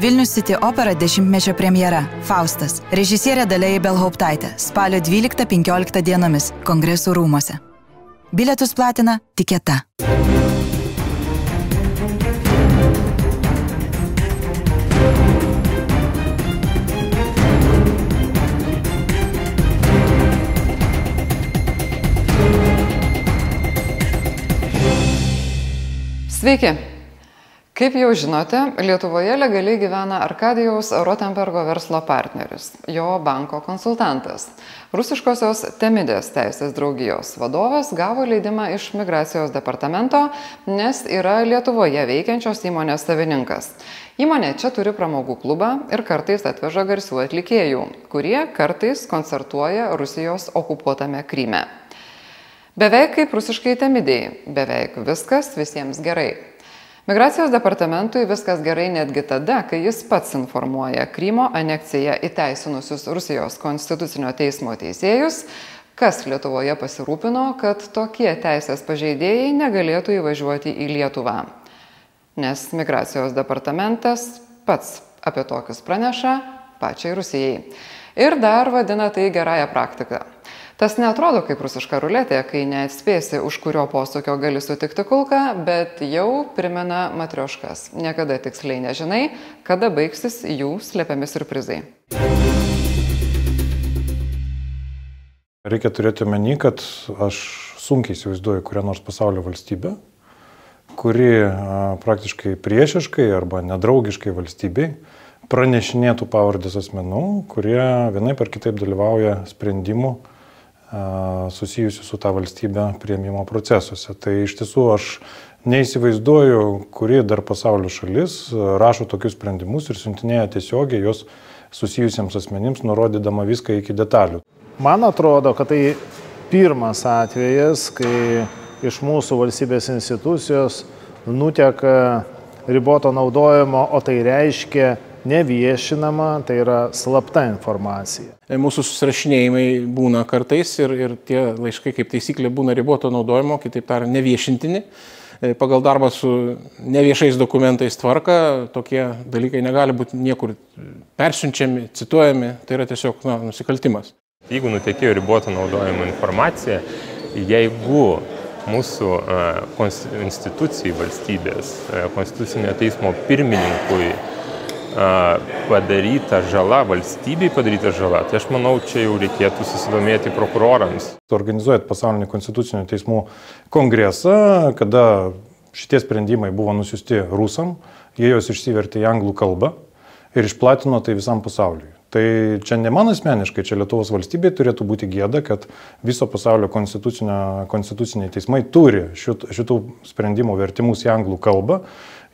Vilnius City opera dešimtmečio premjera - Faustas. Režisierė Dalėjai Belhauptaitė - spalio 12-15 dienomis - Kongresų rūmose. Bilietus platina Tiketa. Sveiki. Kaip jau žinote, Lietuvoje legaliai gyvena Arkadijaus Rotenbergo verslo partneris, jo banko konsultantas. Rusiškosios Temidės teisės draugijos vadovas gavo leidimą iš migracijos departamento, nes yra Lietuvoje veikiančios įmonės savininkas. Įmonė čia turi pramogų klubą ir kartais atveža garsių atlikėjų, kurie kartais koncertuoja Rusijos okupuotame Kryme. Beveik kaip rusiškai temidėjai, beveik viskas visiems gerai. Migracijos departamentui viskas gerai netgi tada, kai jis pats informuoja Krymo anekciją įteisinusius Rusijos konstitucinio teismo teisėjus, kas Lietuvoje pasirūpino, kad tokie teisės pažeidėjai negalėtų įvažiuoti į Lietuvą. Nes migracijos departamentas pats apie tokius praneša pačiai Rusijai. Ir dar vadina tai gerąją praktiką. Tas netrodo kaip rusiška ruletė, kai neatspėsi, už kurio posūkio gali sutikti kulką, bet jau primena matrioškas. Niekada tiksliai nežinai, kada baigsis jų slepiami surprizai. Reikia turėti omeny, kad aš sunkiai įsivaizduoju kurią nors pasaulio valstybę, kuri praktiškai priešiškai arba nedraugiškai valstybei pranešinėtų pavardės asmenų, kurie vienaip ar kitaip dalyvauja sprendimų susijusių su tą valstybę prieimimo procesuose. Tai iš tiesų aš neįsivaizduoju, kuri dar pasaulio šalis rašo tokius sprendimus ir siuntinėja tiesiogiai juos susijusiems asmenims, nurodydama viską iki detalių. Man atrodo, kad tai pirmas atvejas, kai iš mūsų valstybės institucijos nuteka riboto naudojimo, o tai reiškia neviešinama, tai yra slapta informacija. E, mūsų susirašinėjimai būna kartais ir, ir tie laiškai kaip taisyklė būna riboto naudojimo, kitaip tariant, neviešintini. E, pagal darbą su neviešais dokumentais tvarka tokie dalykai negali būti niekur persiunčiami, cituojami, tai yra tiesiog na, nusikaltimas. Jeigu nutekėjo riboto naudojimo informacija, jeigu mūsų institucijai valstybės, konstitucinio teismo pirmininkui padaryta žala, valstybei padaryta žala, tai aš manau, čia jau reikėtų susidomėti prokurorams. Organizuojat pasaulinį konstitucinio teismų kongresą, kada šitie sprendimai buvo nusiusti rusam, jie juos išsivertė į anglų kalbą ir išplatino tai visam pasauliui. Tai čia ne man asmeniškai, čia Lietuvos valstybė turėtų būti gėda, kad viso pasaulio konstituciniai teismai turi šit, šitų sprendimų vertimus į anglų kalbą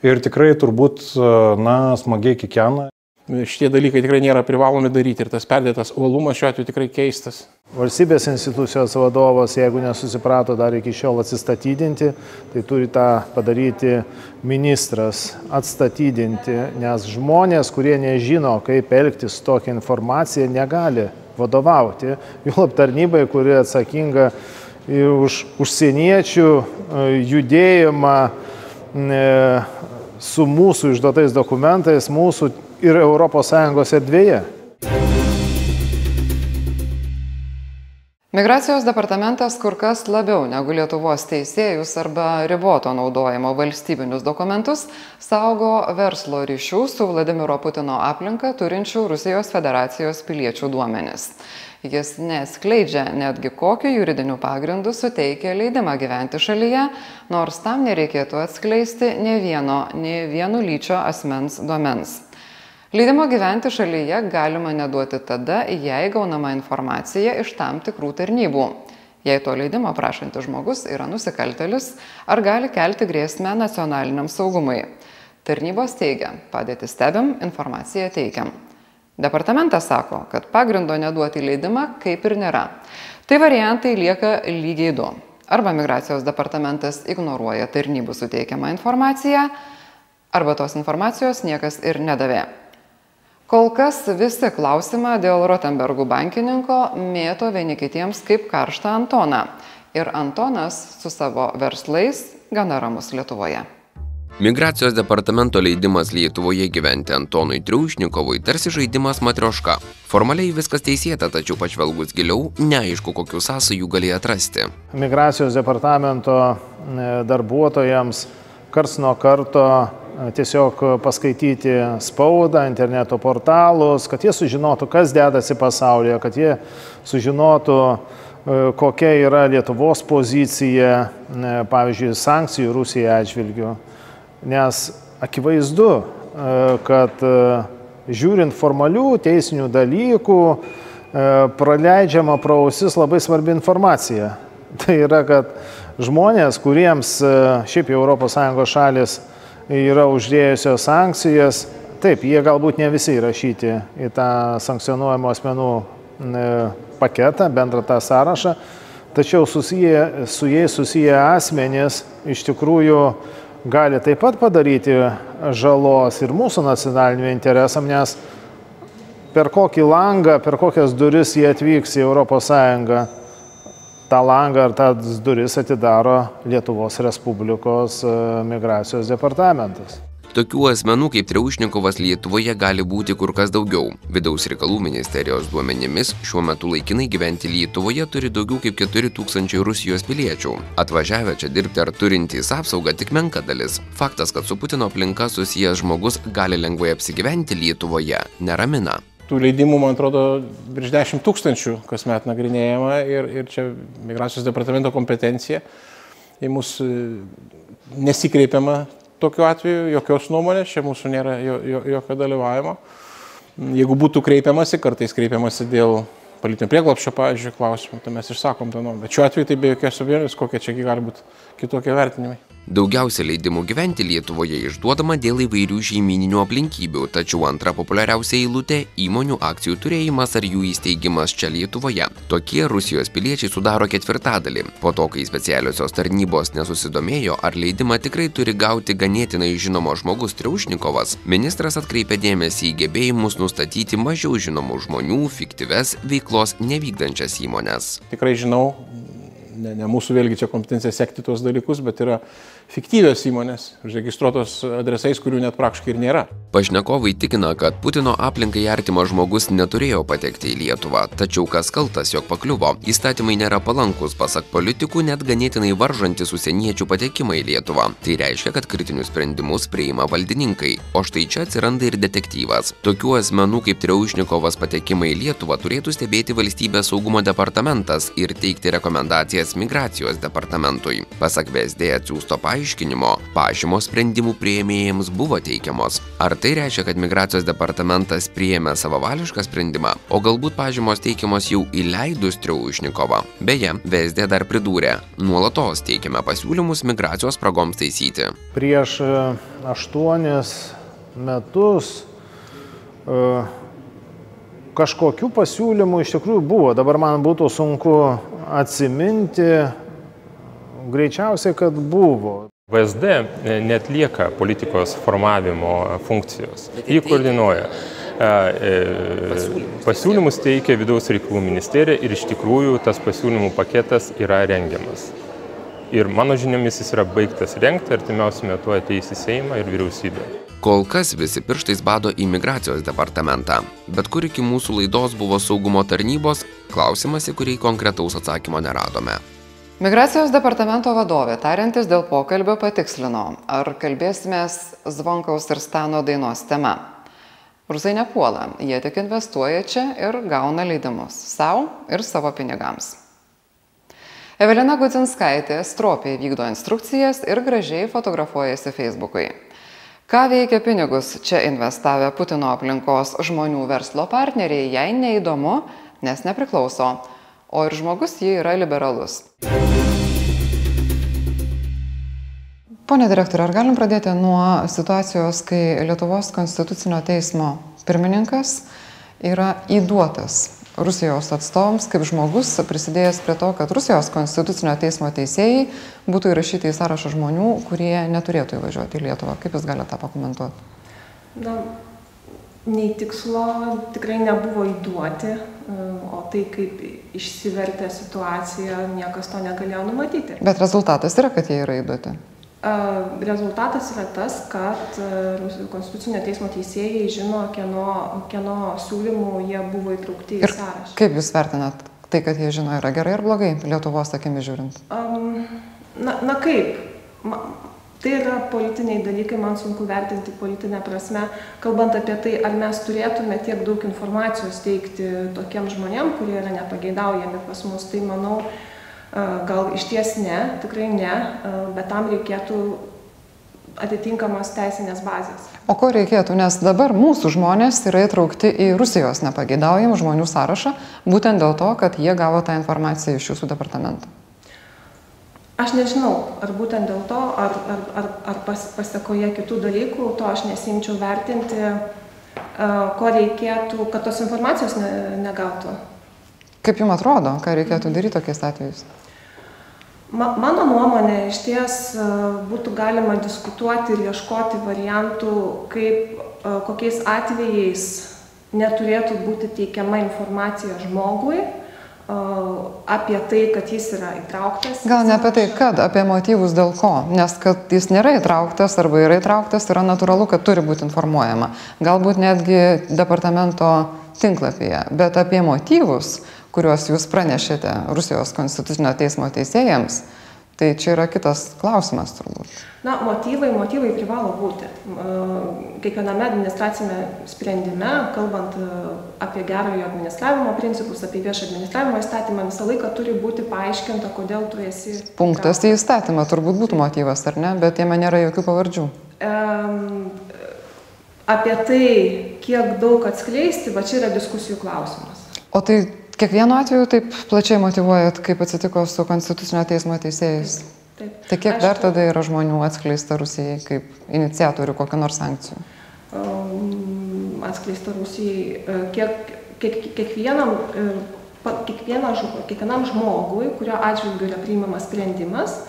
ir tikrai turbūt, na, smagiai kikena. Šitie dalykai tikrai nėra privalomi daryti ir tas perdėtas uolumas šiuo atveju tikrai keistas. Valstybės institucijos vadovas, jeigu nesusiprato dar iki šiol atsistatydinti, tai turi tą padaryti ministras, atstatydinti, nes žmonės, kurie nežino, kaip elgtis su tokia informacija, negali vadovauti. Jūlap tarnybai, kuri atsakinga už užsieniečių judėjimą su mūsų išduotais dokumentais mūsų ir ES erdvėje. Migracijos departamentas kur kas labiau negu Lietuvos teisėjus arba riboto naudojimo valstybinius dokumentus saugo verslo ryšių su Vladimiro Putino aplinka turinčių Rusijos federacijos piliečių duomenis. Jis neskleidžia netgi kokiu juridiniu pagrindu suteikia leidimą gyventi šalyje, nors tam nereikėtų atskleisti ne vieno, ne vienu lyčio asmens duomens. Leidimo gyventi šalyje galima neduoti tada, jei gaunama informacija iš tam tikrų tarnybų. Jei to leidimo prašantis žmogus yra nusikaltelis ar gali kelti grėsmę nacionaliniam saugumui. Tarnybos teigia, padėti stebim, informaciją teikiam. Departamentas sako, kad pagrindo neduoti leidimą kaip ir nėra. Tai variantai lieka lygiai du. Arba migracijos departamentas ignoruoja tarnybų suteikiamą informaciją, arba tos informacijos niekas ir nedavė. Kol kas visi klausimą dėl Rotenbergų bankininko mėto vieni kitiems kaip karštą Antoną. Ir Antonas su savo verslais gana ramus Lietuvoje. Migracijos departamento leidimas Lietuvoje gyventi Antonui Triušnikovui tarsi žaidimas matrioška. Formaliai viskas teisėta, tačiau pažvelgus giliau, neaišku, kokių sąsajų gali atrasti. Migracijos departamento e, darbuotojams kars nuo karto e, tiesiog paskaityti spaudą, interneto portalus, kad jie sužinotų, kas dedasi pasaulyje, kad jie sužinotų, e, kokia yra Lietuvos pozicija, pavyzdžiui, sankcijų Rusijai atžvilgių nes akivaizdu, e, kad e, žiūrint formalių teisinių dalykų, e, praleidžiama pro ausis labai svarbi informacija. Tai yra, kad žmonės, kuriems šiaip jau ES šalis yra uždėjusios sankcijas, taip, jie galbūt ne visi įrašyti į tą sankcionuojamo asmenų paketą, bendrą tą sąrašą, tačiau susiję, su jais susiję asmenys iš tikrųjų gali taip pat padaryti žalos ir mūsų nacionaliniam interesam, nes per kokį langą, per kokias duris jie atvyks į ES, tą langą ar tas duris atidaro Lietuvos Respublikos e, migracijos departamentas. Tokių asmenų kaip Triaušnikovas Lietuvoje gali būti kur kas daugiau. Vidaus reikalų ministerijos duomenimis šiuo metu laikinai gyventi Lietuvoje turi daugiau kaip 4000 Rusijos piliečių. Atvažiavę čia dirbti ar turintys apsaugą tik menka dalis. Faktas, kad su Putino aplinka susijęs žmogus gali lengvai apsigyventi Lietuvoje, neramina tų leidimų, man atrodo, virš 10 tūkstančių kasmet nagrinėjama ir, ir čia migracijos departamento kompetencija. Į mus e, nesikreipiama tokiu atveju, jokios nuomonės, čia mūsų nėra jokio dalyvavimo. Jeigu būtų kreipiamasi, kartais kreipiamasi dėl politinio prieglapščio, pavyzdžiui, klausimų, tai mes išsakom tą nuomonę. Bet šiuo atveju tai be jokios abejonės, kokie čia gali būti kitokie vertinimai. Daugiausia leidimų gyventi Lietuvoje išduodama dėl įvairių šeimininių aplinkybių, tačiau antra populiariausia eilutė - įmonių akcijų turėjimas ar jų įsteigimas čia Lietuvoje. Tokie Rusijos piliečiai sudaro ketvirtadalį. Po to, kai specialiosios tarnybos nesusidomėjo, ar leidimą tikrai turi gauti ganėtinai žinomo žmogus Triaušnikovas, ministras atkreipė dėmesį į gebėjimus nustatyti mažiau žinomų žmonių fiktyves veiklos nevykdančias įmonės. Tikrai žinau, ne, ne mūsų vėlgi čia kompetencija sekti tuos dalykus, bet yra fiktyvios įmonės, užregistruotos adresais, kurių net praktiškai ir nėra. Pašnekovai tikina, kad Putino aplinkai artimas žmogus neturėjo patekti į Lietuvą, tačiau kas kaltas, jog pakliuvo. Įstatymai nėra palankus, pasak politikų, net ganėtinai varžantis užsieniečių patekimą į Lietuvą. Tai reiškia, kad kritinius sprendimus priima valdininkai. O štai čia atsiranda ir detektyvas. Tokių asmenų kaip Triaušnikovas patekimą į Lietuvą turėtų stebėti valstybės saugumo departamentas ir teikti rekomendacijas migracijos departamentui. Pasak VSD atsiųsto paaiškinimo, paaiškinimo. Pažymos sprendimų prieėmėjams buvo teikiamos. Ar tai reiškia kad migracijos departamentas priėmė savavališką sprendimą o galbūt pažymos teikiamos jau įleidus triaušnikovą? Beje vsd dar pridūrė. Nuolatos teikiame pasiūlymus migracijos spragoms taisyti. Prieš e, aštuonis metus e, kažkokių pasiūlymų iš tikrųjų buvo. Dabar man būtų sunku atsiminti, Greičiausiai, kad buvo. VSD netlieka politikos formavimo funkcijos. Jį koordinuoja. E, pasiūlymus teikia vidaus reikalų ministerija ir iš tikrųjų tas pasiūlymų paketas yra rengiamas. Ir mano žiniomis jis yra baigtas renkti, artimiausiu metu ateis į Seimą ir vyriausybę. Kol kas visi pirštais bado į migracijos departamentą. Bet kur iki mūsų laidos buvo saugumo tarnybos, klausimas, į kurį konkretaus atsakymo neradome. Migracijos departamento vadovė, tariantis dėl pokalbio, patikslino, ar kalbėsimės Zvonkaus ir Stano dainos tema. Rusai nepuola, jie tik investuoja čia ir gauna leidimus savo ir savo pinigams. Evelina Gudzinskaitė stropiai vykdo instrukcijas ir gražiai fotografuojasi Facebook'ui. Ką veikia pinigus čia investavę Putino aplinkos žmonių verslo partneriai, jai neįdomu, nes nepriklauso o ir žmogus jį yra liberalus. Pone direktorė, ar galim pradėti nuo situacijos, kai Lietuvos konstitucinio teismo pirmininkas yra įduotas Rusijos atstovams kaip žmogus prisidėjęs prie to, kad Rusijos konstitucinio teismo teisėjai būtų įrašyti į sąrašą žmonių, kurie neturėtų įvažiuoti į Lietuvą. Kaip Jūs galite tą pakomentuoti? Na, nei tikslo tikrai nebuvo įduoti, o tai kaip išsivertė situacija, niekas to negalėjo numatyti. Bet rezultatas yra, kad jie yra įduoti. Rezultatas yra tas, kad Konstitucinio teismo teisėjai žino, kieno, kieno siūlymų jie buvo įtraukti į sąrašą. Kaip Jūs vertinat tai, kad jie žino, yra gerai ar blogai, Lietuvos akimi žiūrint? Um, na, na kaip? Ma, tai yra politiniai dalykai, man sunku vertinti politinę prasme, kalbant apie tai, ar mes turėtume tiek daug informacijos teikti tokiem žmonėm, kurie yra nepageidaujami pas mus, tai manau, Gal iš ties ne, tikrai ne, bet tam reikėtų atitinkamos teisinės bazės. O ko reikėtų, nes dabar mūsų žmonės yra įtraukti į Rusijos nepageidaujamų žmonių sąrašą, būtent dėl to, kad jie gavo tą informaciją iš jūsų departamento. Aš nežinau, ar būtent dėl to, ar, ar, ar, ar pas, pasiekoje kitų dalykų, to aš nesimčiau vertinti, ko reikėtų, kad tos informacijos ne, negautų. Kaip jums atrodo, ką reikėtų daryti tokiais atvejais? Ma, mano nuomonė, iš ties būtų galima diskutuoti ir ieškoti variantų, kaip, kokiais atvejais neturėtų būti teikiama informacija žmogui apie tai, kad jis yra įtrauktas. Gal ne apie tai, kad, apie motyvus dėl ko, nes kad jis nėra įtrauktas arba yra įtrauktas, yra natūralu, kad turi būti informuojama. Galbūt netgi departamento tinklapyje, bet apie motyvus, kuriuos jūs pranešėte Rusijos konstitucinio teismo teisėjams, tai čia yra kitas klausimas turbūt. Na, motyvai, motyvai privalo būti. Kiekviename administracinėme sprendime, kalbant apie gerojo administravimo principus, apie viešą administravimo įstatymą, visą laiką turi būti paaiškinta, kodėl tu esi. Punktas į įstatymą turbūt būtų motyvas, ar ne, bet jame nėra jokių pavardžių. Um, apie tai, kiek daug atskleisti, va čia yra diskusijų klausimas. O tai Kiekvienu atveju taip plačiai motivuojat, kaip atsitiko su Konstitucinio teismo teisėjais. Taip. Tai kiek Aišku, dar tada yra žmonių atskleista Rusijai kaip iniciatorių kokią nors sankcijų? Um, atskleista Rusijai, e, kiek, kiek, kiekvienam, e, kiekviena, kiekvienam žmogui, kurio atžvilgiu yra priimamas sprendimas,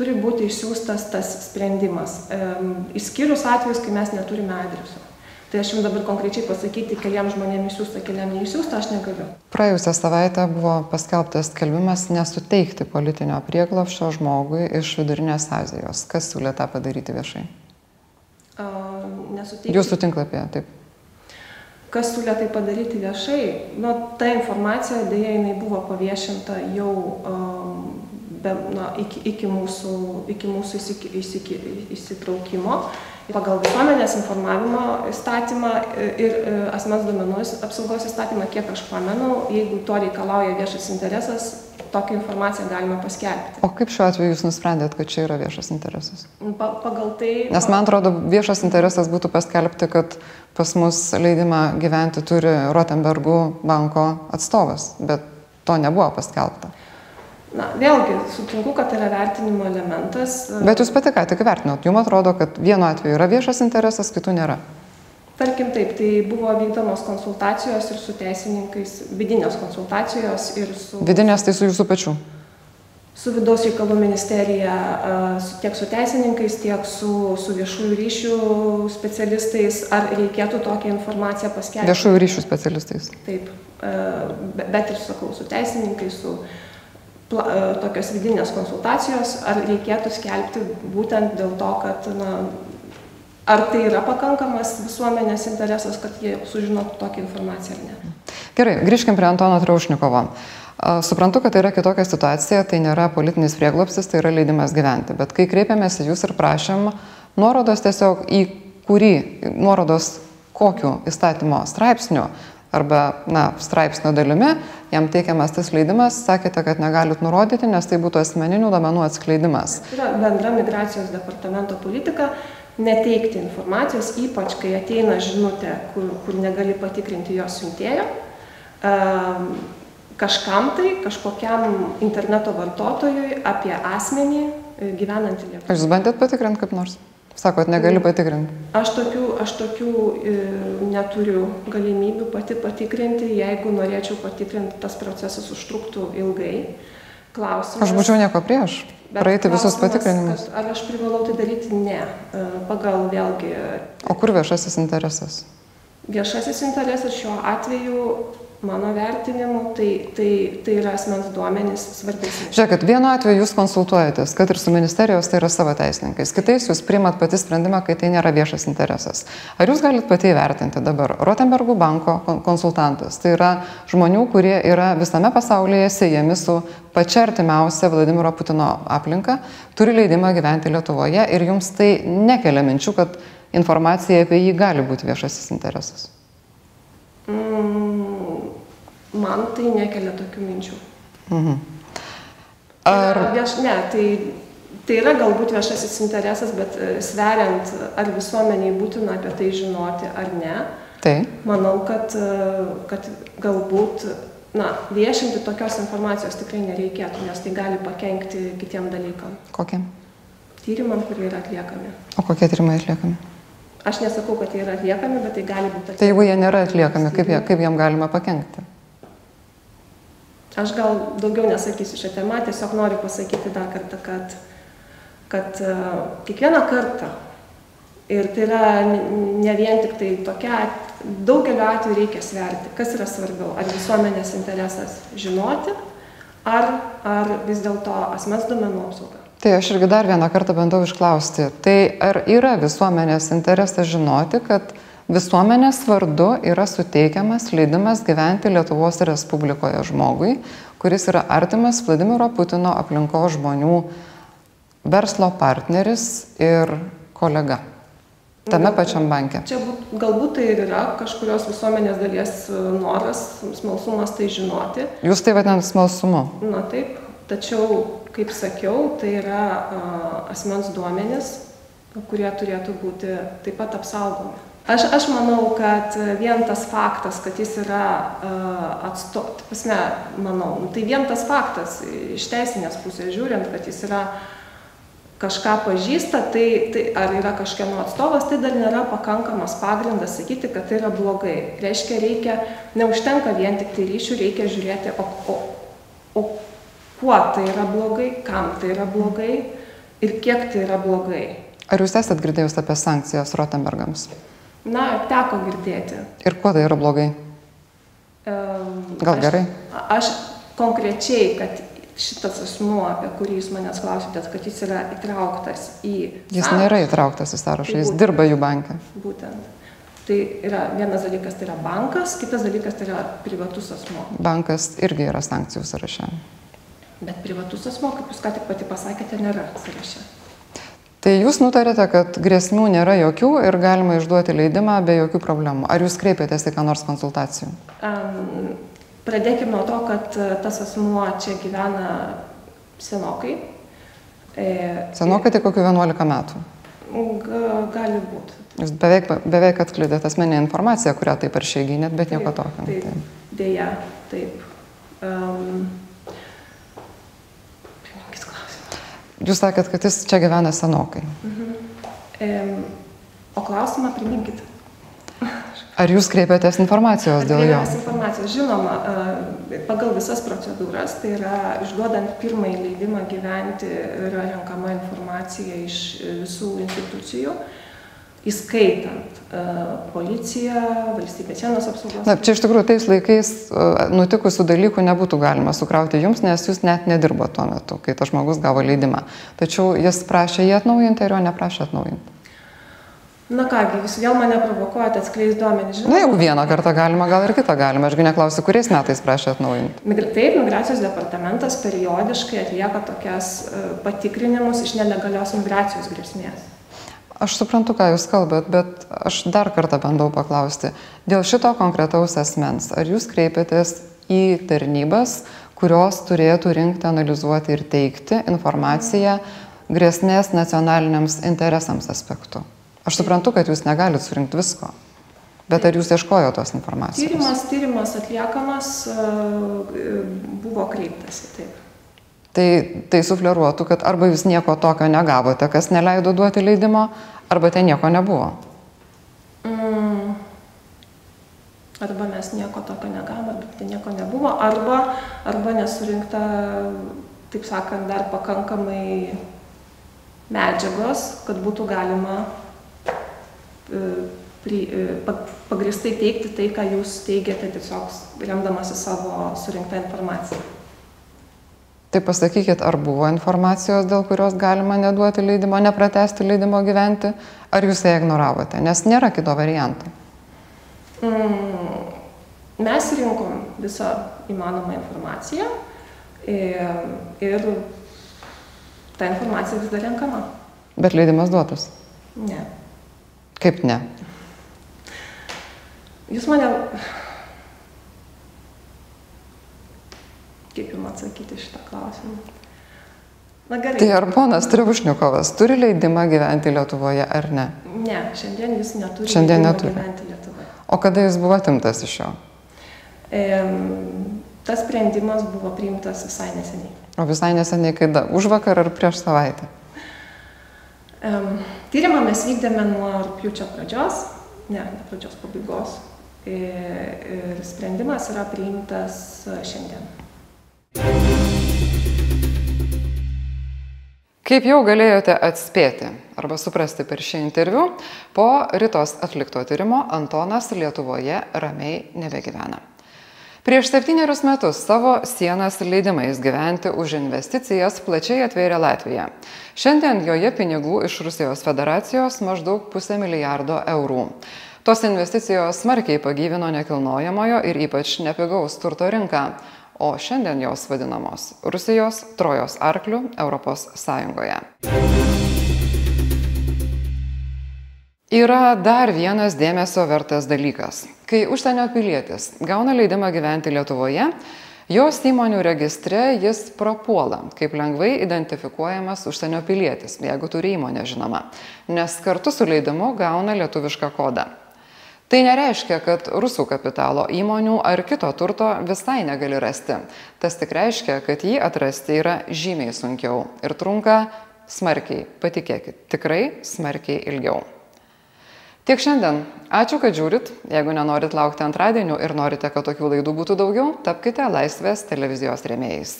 turi būti išsiųstas tas sprendimas. Um, išskyrus atvejus, kai mes neturime adreso. Tai aš jums dabar konkrečiai pasakyti, keliam žmonėms išsiųsta, keliam neišsiųsta, aš negaliu. Praėjusią savaitę buvo paskelbtas skelbimas nesuteikti politinio prieglopščio žmogui iš Vidurinės Azijos. Kas siūlė tą padaryti viešai? Uh, nesuteikti. Jūsų tinklapyje, taip. Kas siūlė tai padaryti viešai? Nu, ta informacija dėja jinai buvo paviešinta jau um, be, na, iki, iki mūsų, iki mūsų įsik, įsik, įsitraukimo pagal visuomenės informavimo įstatymą ir e, asmens duomenų apsaugos įstatymą, kiek aš pamenu, jeigu to reikalauja viešas interesas, tokią informaciją galima paskelbti. O kaip šiuo atveju jūs nusprendėt, kad čia yra viešas interesas? Pa, pagal tai. Nes man atrodo, viešas interesas būtų paskelbti, kad pas mus leidimą gyventi turi Rotenbergų banko atstovas, bet to nebuvo paskelbta. Na, vėlgi, sutinku, kad tai yra vertinimo elementas. Bet jūs pati ką tik vertinot, jums atrodo, kad vienu atveju yra viešas interesas, kitų nėra. Tarkim taip, tai buvo vykdomos konsultacijos ir su teisininkais, vidinės konsultacijos ir su... Vidinės tai su jūsų pačiu? Su vidaus reikalų ministerija, tiek su teisininkais, tiek su, su viešųjų ryšių specialistais, ar reikėtų tokią informaciją paskelbti. Viešųjų ryšių specialistais. Taip, bet ir sakau, su teisininkais, su pla, e, tokios vidinės konsultacijos, ar reikėtų skelbti būtent dėl to, kad na, ar tai yra pakankamas visuomenės interesas, kad jie sužinotų tokią informaciją ar ne. Gerai, grįžkim prie Antono Traušnikovo. Suprantu, kad tai yra kitokia situacija, tai nėra politinis prieglopsis, tai yra leidimas gyventi. Bet kai kreipėmės į jūs ir prašėm nuorodos tiesiog į kurį, nuorodos kokiu įstatymo straipsniu arba na, straipsnio dalimi, jam teikiamas tas leidimas, sakėte, kad negalit nurodyti, nes tai būtų asmeninių domenų atskleidimas. Tai yra bendra migracijos departamento politika neteikti informacijos, ypač kai ateina žinutė, kur, kur negali patikrinti jos siuntėjo, um, kažkam tai, kažkokiam interneto vartotojui apie asmenį e, gyvenantį Lietuvoje. Ar jūs bandėt patikrinti kaip nors? Sakot, negali patikrinti. Aš tokių, aš tokių e, neturiu galimybių pati patikrinti. Jeigu norėčiau patikrinti, tas procesas užtruktų ilgai. Klausimas. Aš būčiau nieko prieš. Praeiti visus patikrinimus. Ar aš privalau tai daryti? Ne. E, pagal vėlgi. O kur viešasis interesas? Viešasis interesas šiuo atveju mano vertinimu, tai, tai, tai yra asmens duomenys svarbesni. Žiūrėkit, vienu atveju jūs konsultuojatės, kad ir su ministerijos tai yra savo teisininkais, kitais jūs priimat pati sprendimą, kai tai nėra viešas interesas. Ar jūs galite pati įvertinti dabar Rotenbergų banko konsultantas? Tai yra žmonių, kurie yra visame pasaulyje siejami su pačia artimiausia Vladimiro Putino aplinka, turi leidimą gyventi Lietuvoje ir jums tai nekelia minčių, kad informacija apie jį gali būti viešasis interesas. Man tai nekelia tokių minčių. Mhm. Ar... Vieš, ne, tai, tai yra galbūt viešasis interesas, bet e, sveriant, ar visuomeniai būtina apie tai žinoti ar ne, tai. manau, kad, e, kad galbūt na, viešinti tokios informacijos tikrai nereikėtų, nes tai gali pakengti kitiem dalykam. Kokiam? Tyrimam, kurie yra atliekami. O kokie tyrimai atliekami? Aš nesakau, kad jie yra atliekami, bet tai gali būti atliekami. Tai jeigu jie nėra atliekami, kaip, jie, kaip jiem galima pakengti? Aš gal daugiau nesakysiu šią temą, tiesiog noriu pasakyti dar kartą, kad, kad uh, kiekvieną kartą, ir tai yra ne vien tik tai tokia, daugeliu atveju reikia sverti, kas yra svarbiau, ar visuomenės interesas žinoti, ar, ar vis dėlto asmens duomenų apsauga. Tai aš irgi dar vieną kartą bandau išklausti. Tai ar yra visuomenės interesas žinoti, kad visuomenės vardu yra suteikiamas leidimas gyventi Lietuvos Respublikoje žmogui, kuris yra artimas Vladimiro Putino aplinko žmonių verslo partneris ir kolega. Tame pačiam banke. Čia būt, galbūt tai ir yra kažkurios visuomenės dalies noras, smalsumas tai žinoti. Jūs tai vadinate smalsumu? Na taip, tačiau kaip sakiau, tai yra uh, asmens duomenis, kurie turėtų būti taip pat apsaugomi. Aš, aš manau, kad vien tas faktas, kad jis yra uh, atsto, pasme, manau, tai vien tas faktas iš teisinės pusės žiūrint, kad jis yra kažką pažįsta, tai, tai ar yra kažkieno atstovas, tai dar nėra pakankamas pagrindas sakyti, kad tai yra blogai. Reiškia, reikia, neužtenka vien tik tai ryšių, reikia žiūrėti, o, o, o kuo tai yra blogai, kam tai yra blogai ir kiek tai yra blogai. Ar jūs esat girdėjus apie sankcijas Rotenbergams? Na, teko girdėti. Ir kuo tai yra blogai? Gal aš, gerai? Aš konkrečiai, kad šitas asmuo, apie kurį jūs manęs klausėte, kad jis yra įtrauktas į... Jis sąrašą, nėra įtrauktas į sąrašą, tai jis būtent, dirba jų banke. Būtent. Tai yra vienas dalykas tai yra bankas, kitas dalykas tai yra privatus asmo. Bankas irgi yra sankcijų sąraše. Bet privatus asmo, kaip jūs ką tik pati pasakėte, nėra sąraše. Tai jūs nutarėte, kad grėsmių nėra jokių ir galima išduoti leidimą be jokių problemų. Ar jūs kreipėtės į ką nors konsultacijų? Um, pradėkime nuo to, kad e, tas asmuo čia gyvena senokai. E, senokai tai kokiu 11 metų? Gali būti. Jūs beveik, beveik atskleidėte asmeninę informaciją, kurią taip ar šiai gynėt, bet nieko tokio. Taip, taip. Dėja, taip. Um, Jūs sakėt, kad jis čia gyvena senokai. Mhm. E, o klausimą priminkit. Ar jūs kreipėtės informacijos dėl jo? Informacijos, žinoma, pagal visas procedūras, tai yra išduodant pirmąjį leidimą gyventi, yra renkama informacija iš visų institucijų įskaitant uh, policiją, valstybės sienos apsaugos. Na, čia iš tikrųjų tais laikais uh, nutikusių dalykų nebūtų galima sukrauti jums, nes jūs net nedirbo tuo metu, kai tas žmogus gavo leidimą. Tačiau jis prašė jį atnaujinti ir jo neprašė atnaujinti. Na kągi, jūs vėl mane provokuojate atskleis duomenys. Na, jeigu vieną kartą galima, gal ir kitą galima. Ašgi neklausiu, kuriais metais prašė atnaujinti. Taip, migracijos departamentas periodiškai atlieka tokias patikrinimus iš nelegalios migracijos grėsmės. Aš suprantu, ką Jūs kalbat, bet aš dar kartą bandau paklausti. Dėl šito konkretaus asmens, ar Jūs kreipiatės į tarnybas, kurios turėtų rinkti, analizuoti ir teikti informaciją grėsmės nacionaliniams interesams aspektu? Aš suprantu, kad Jūs negalite surinkti visko. Bet ar jūs ieškojo tos informacijos? Tyrimas, tyrimas atliekamas, buvo kreiptasi, taip. Tai, tai sufleruotų, kad arba jūs nieko tokio negavote, kas neleido duoti leidimo, arba ten nieko nebuvo. Mm. Arba mes nieko tokio negavome, bet ten nieko nebuvo, arba, arba nesurinkta, taip sakant, dar pakankamai medžiagos, kad būtų galima e, pri, pagristai teikti tai, ką jūs teigiate tiesiog remdamasi savo surinktą informaciją. Tai pasakykit, ar buvo informacijos, dėl kurios galima neduoti leidimo, nepratesti leidimo gyventi, ar jūs ją ignoravote, nes nėra kito varianto. Mm, mes rinkom visą įmanomą informaciją ir, ir ta informacija vis dar renkama. Bet leidimas duotas? Ne. Kaip ne? Jūs mane kaip jums atsakyti šitą klausimą. Na gerai. Tai ar ponas Trivušniukovas turi leidimą gyventi Lietuvoje ar ne? Ne, šiandien jis neturi šiandien neturi. gyventi Lietuvoje. O kada jis buvo atimtas iš jo? E, tas sprendimas buvo priimtas visai neseniai. O visai neseniai kada? Už vakar ar prieš savaitę? E, tyrimą mes vykdėme nuo rūpiučio pradžios, ne, ne pradžios pabaigos. E, ir sprendimas yra priimtas šiandien. Kaip jau galėjote atspėti arba suprasti per šį interviu, po rytos atlikto tyrimo Antonas Lietuvoje ramiai nebegyvena. Prieš septynerius metus savo sienas leidimais gyventi už investicijas plačiai atvėrė Latvija. Šiandien joje pinigų iš Rusijos federacijos maždaug pusę milijardo eurų. Tos investicijos smarkiai pagyvino nekilnojamojo ir ypač nepigaus turto rinką o šiandien jos vadinamos Rusijos trojos arklių Europos Sąjungoje. Yra dar vienas dėmesio vertas dalykas. Kai užsienio pilietis gauna leidimą gyventi Lietuvoje, jos įmonių registre jis prapuola, kaip lengvai identifikuojamas užsienio pilietis, jeigu turi įmonę žinoma, nes kartu su leidimu gauna lietuvišką kodą. Tai nereiškia, kad rusų kapitalo įmonių ar kito turto visai negali rasti. Tas tik reiškia, kad jį atrasti yra žymiai sunkiau ir trunka smarkiai, patikėkit, tikrai smarkiai ilgiau. Tiek šiandien. Ačiū, kad žiūrit. Jeigu nenorit laukti antradienių ir norite, kad tokių laidų būtų daugiau, tapkite Laisvės televizijos rėmėjais.